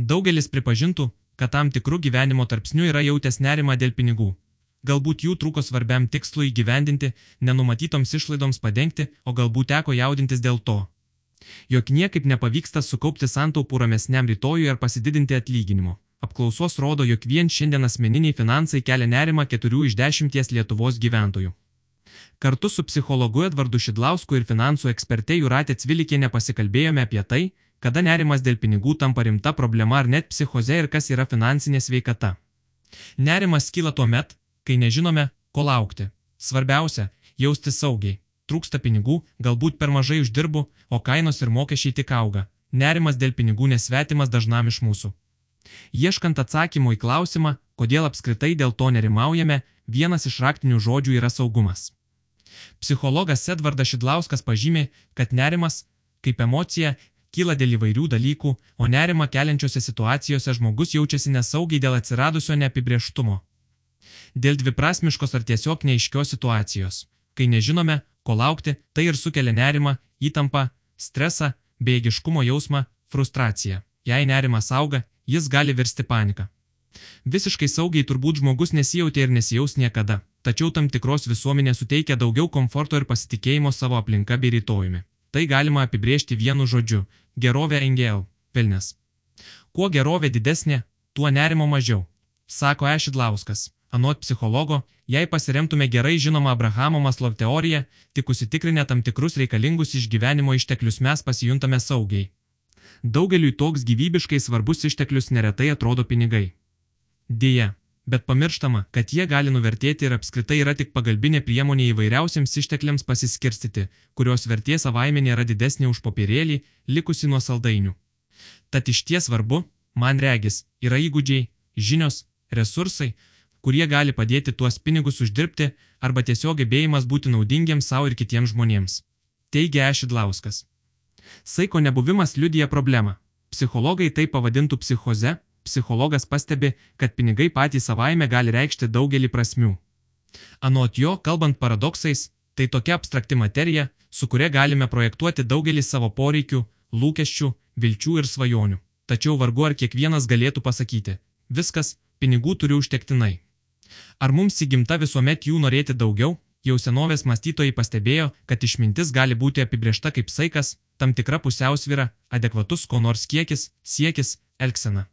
Daugelis pripažintų, kad tam tikrų gyvenimo tarpsnių yra jautęs nerima dėl pinigų. Galbūt jų trūko svarbiam tikslui įgyvendinti, nenumatytoms išlaidoms padengti, o galbūt teko jaudintis dėl to. Jok niekaip nepavyksta sukaupti santaupų ramesniam rytojui ar pasididinti atlyginimo. Apklausos rodo, jog vien šiandien asmeniniai finansai kelia nerimą 4 iš 10 Lietuvos gyventojų. Kartu su psichologu Edvardu Šidlausku ir finansų ekspertė Juratė Cvilikienė pasikalbėjome apie tai, kada nerimas dėl pinigų tampa rimta problema ar net psichoze ir kas yra finansinė sveikata. Nerimas kyla tuo met, kai nežinome, ko laukti. Svarbiausia - jausti saugiai. Trūksta pinigų, galbūt per mažai uždirbu, o kainos ir mokesčiai tik auga. Nerimas dėl pinigų nesvetimas dažnam iš mūsų. Ieškant atsakymų į klausimą, kodėl apskritai dėl to nerimaujame, vienas iš raktinių žodžių yra saugumas. Psichologas Edvardas Šidlauskas pažymė, kad nerimas, kaip emocija, kyla dėl įvairių dalykų, o nerima keliančiose situacijose žmogus jaučiasi nesaugiai dėl atsiradusio neapibrieštumo. Dėl dviprasmiškos ar tiesiog neiškios situacijos. Kai nežinome, ko laukti, tai ir sukelia nerimą, įtampą, stresą, bejėgiškumo jausmą, frustraciją. Jei nerimas auga, jis gali virsti paniką. Visiškai saugiai turbūt žmogus nesijautė ir nesijaus niekada, tačiau tam tikros visuomenės suteikia daugiau komforto ir pasitikėjimo savo aplinka bei rytojumi. Tai galima apibriežti vienu žodžiu - gerovė engel, pelnes. Kuo gerovė didesnė, tuo nerimo mažiau, sako Ešidlauskas. Anot psichologo, jei pasiremtume gerai žinomą Abrahamo Maslov teoriją, tik užsitikrinę tam tikrus reikalingus išgyvenimo išteklius mes pasijuntame saugiai. Daugeliui toks gyvybiškai svarbus išteklius neretai atrodo pinigai. Deja, bet pamirštama, kad jie gali nuvertėti ir apskritai yra tik pagalbinė priemonė įvairiausiams ištekliams pasiskirstyti, kurios vertė savaime nėra didesnė už popierėlį, likusi nuo saldainių. Tad iš ties svarbu, man regis, yra įgūdžiai, žinios, resursai, kurie gali padėti tuos pinigus uždirbti arba tiesiog gebėjimas būti naudingiems savo ir kitiems žmonėms. Teigia Ešidlauskas. Saiko nebuvimas liudija problemą. Psichologai tai pavadintų psichoze, psichologas pastebi, kad pinigai patys savaime gali reikšti daugelį prasmių. Anot jo, kalbant paradoksais, tai tokia abstrakti materija, su kuria galime projektuoti daugelį savo poreikių, lūkesčių, vilčių ir svajonių. Tačiau vargu ar kiekvienas galėtų pasakyti, viskas, pinigų turiu užtektinai. Ar mums įgimta visuomet jų norėti daugiau? Jau senovės mąstytojai pastebėjo, kad išmintis gali būti apibriešta kaip saikas, tam tikra pusiausvyra, adekvatus ko nors kiekis, siekis, elgsena.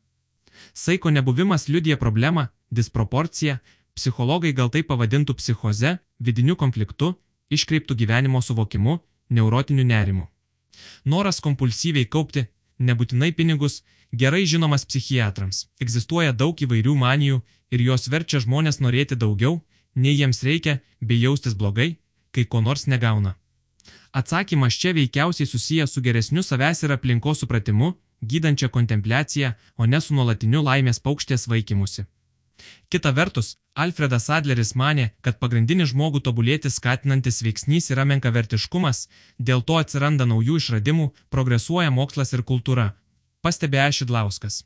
Saiko nebuvimas liudija problemą, disproporciją, psichologai gal tai pavadintų psichoze, vidiniu konfliktu, iškreiptų gyvenimo suvokimu, neurotiniu nerimu. Noras kompulsyviai kaupti, nebūtinai pinigus, gerai žinomas psichiatrams. Egzistuoja daug įvairių manijų ir jos verčia žmonės norėti daugiau, nei jiems reikia, bei jaustis blogai, kai ko nors negauna. Atsakymas čia veikiausiai susijęs su geresniu savęs ir aplinkos supratimu, gydančią kontempliaciją, o ne su nuolatiniu laimės paukštės vaikimusi. Kita vertus, Alfredas Adleris mane, kad pagrindinis žmogų tobulėti skatinantis veiksnys yra menkavertiškumas, dėl to atsiranda naujų išradimų, progresuoja mokslas ir kultūra, pastebė Ešidlauskas.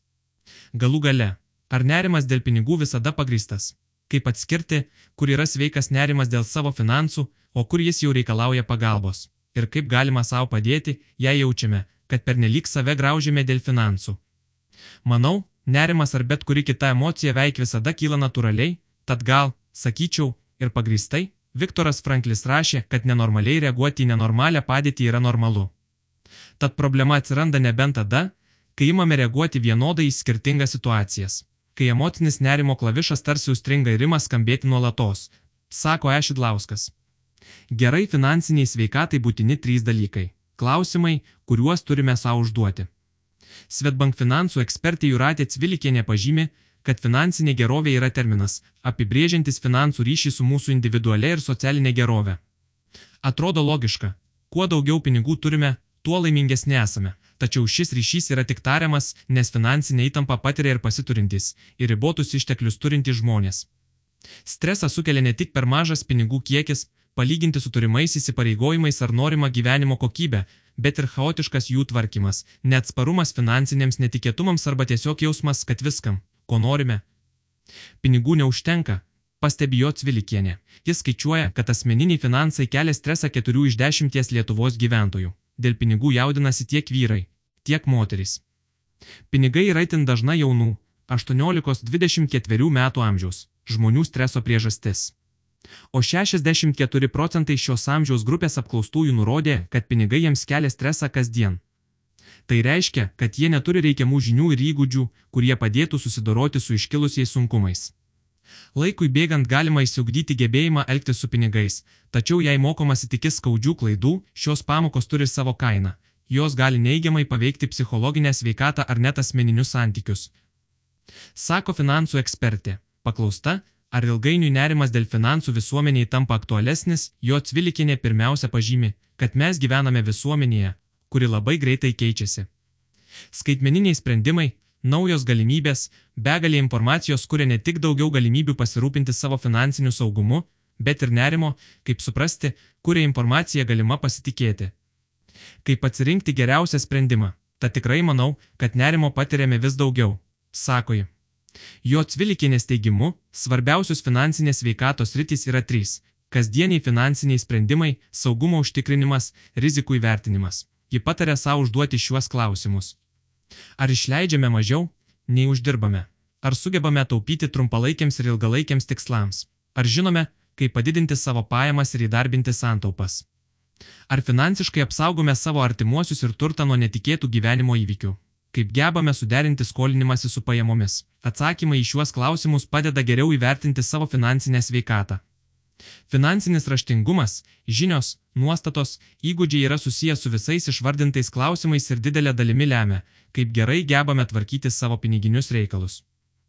Galų gale, ar nerimas dėl pinigų visada pagristas? Kaip atskirti, kur yra sveikas nerimas dėl savo finansų, o kur jis jau reikalauja pagalbos? Ir kaip galima savo padėti, jei jaučiame, kad pernelyg save graužime dėl finansų. Manau, nerimas ar bet kuri kita emocija veik visada kyla natūraliai, tad gal, sakyčiau, ir pagristai, Viktoras Franklis rašė, kad nenormaliai reaguoti į nenormalią padėtį yra normalu. Tad problema atsiranda nebent tada, kai imame reaguoti vienodai į skirtingas situacijas, kai emocinis nerimo klavišas tarsi užstringa ir ima skambėti nuolatos, sako Ešidlauskas. Gerai finansiniai sveikatai būtini trys dalykai Klausimai, kuriuos turime savo užduoti. Svetbank finansų ekspertė Juratė Cvilikienė pažymė, kad finansinė gerovė yra terminas, apibrėžiantis finansų ryšį su mūsų individualia ir socialinė gerovė. Atrodo logiška, kuo daugiau pinigų turime, tuo laimingesni esame, tačiau šis ryšys yra tik tariamas, nes finansinė įtampa patiria ir pasiturintys, ir ribotus išteklius turintys žmonės. Stresą sukelia ne tik per mažas pinigų kiekis, palyginti su turimais įsipareigojimais ar norima gyvenimo kokybė, bet ir chaotiškas jų tvarkymas, neatsparumas finansiniams netikėtumams arba tiesiog jausmas, kad viskam, ko norime. Pinigų neužtenka, pastebi jo Cvilikienė. Jis skaičiuoja, kad asmeniniai finansai kelia stresą 4 iš 10 Lietuvos gyventojų. Dėl pinigų jaudinasi tiek vyrai, tiek moterys. Pinigai yra itin dažna jaunų 18-24 metų amžiaus žmonių streso priežastis. O 64 procentai šios amžiaus grupės apklaustųjų nurodė, kad pinigai jiems kelia stresą kasdien. Tai reiškia, kad jie neturi reikiamų žinių ir įgūdžių, kurie padėtų susidoroti su iškilusiais sunkumais. Laikui bėgant galima įsiugdyti gebėjimą elgtis su pinigais, tačiau jei mokomasi tik skaudžių klaidų, šios pamokos turi savo kainą. Jos gali neigiamai paveikti psichologinę sveikatą ar net asmeninius santykius. Sako finansų ekspertė. Paklausta, ar ilgainiui nerimas dėl finansų visuomeniai tampa aktualesnis, jo Cvilikinė pirmiausia pažymi, kad mes gyvename visuomenėje, kuri labai greitai keičiasi. Skaitmeniniai sprendimai, naujos galimybės, begalė informacijos kuria ne tik daugiau galimybių pasirūpinti savo finansiniu saugumu, bet ir nerimo, kaip suprasti, kuria informacija galima pasitikėti. Kaip atsirinkti geriausią sprendimą, tad tikrai manau, kad nerimo patiriame vis daugiau, sako ji. Jo Cvilikinės teigimu, svarbiausios finansinės veikatos rytis yra trys - kasdieniai finansiniai sprendimai, saugumo užtikrinimas, rizikų įvertinimas ji patarė savo užduoti šiuos klausimus. Ar išleidžiame mažiau, nei uždirbame? Ar sugebame taupyti trumpalaikiams ir ilgalaikiams tikslams? Ar žinome, kaip padidinti savo pajamas ir įdarbinti santaupas? Ar finansiškai apsaugome savo artimuosius ir turtą nuo netikėtų gyvenimo įvykių? Kaip gebame suderinti skolinimąsi su pajamomis? Atsakymai į šiuos klausimus padeda geriau įvertinti savo finansinę sveikatą. Finansinis raštingumas, žinios, nuostatos, įgūdžiai yra susijęs su visais išvardintais klausimais ir didelė dalimi lemia, kaip gerai gebame tvarkyti savo piniginius reikalus.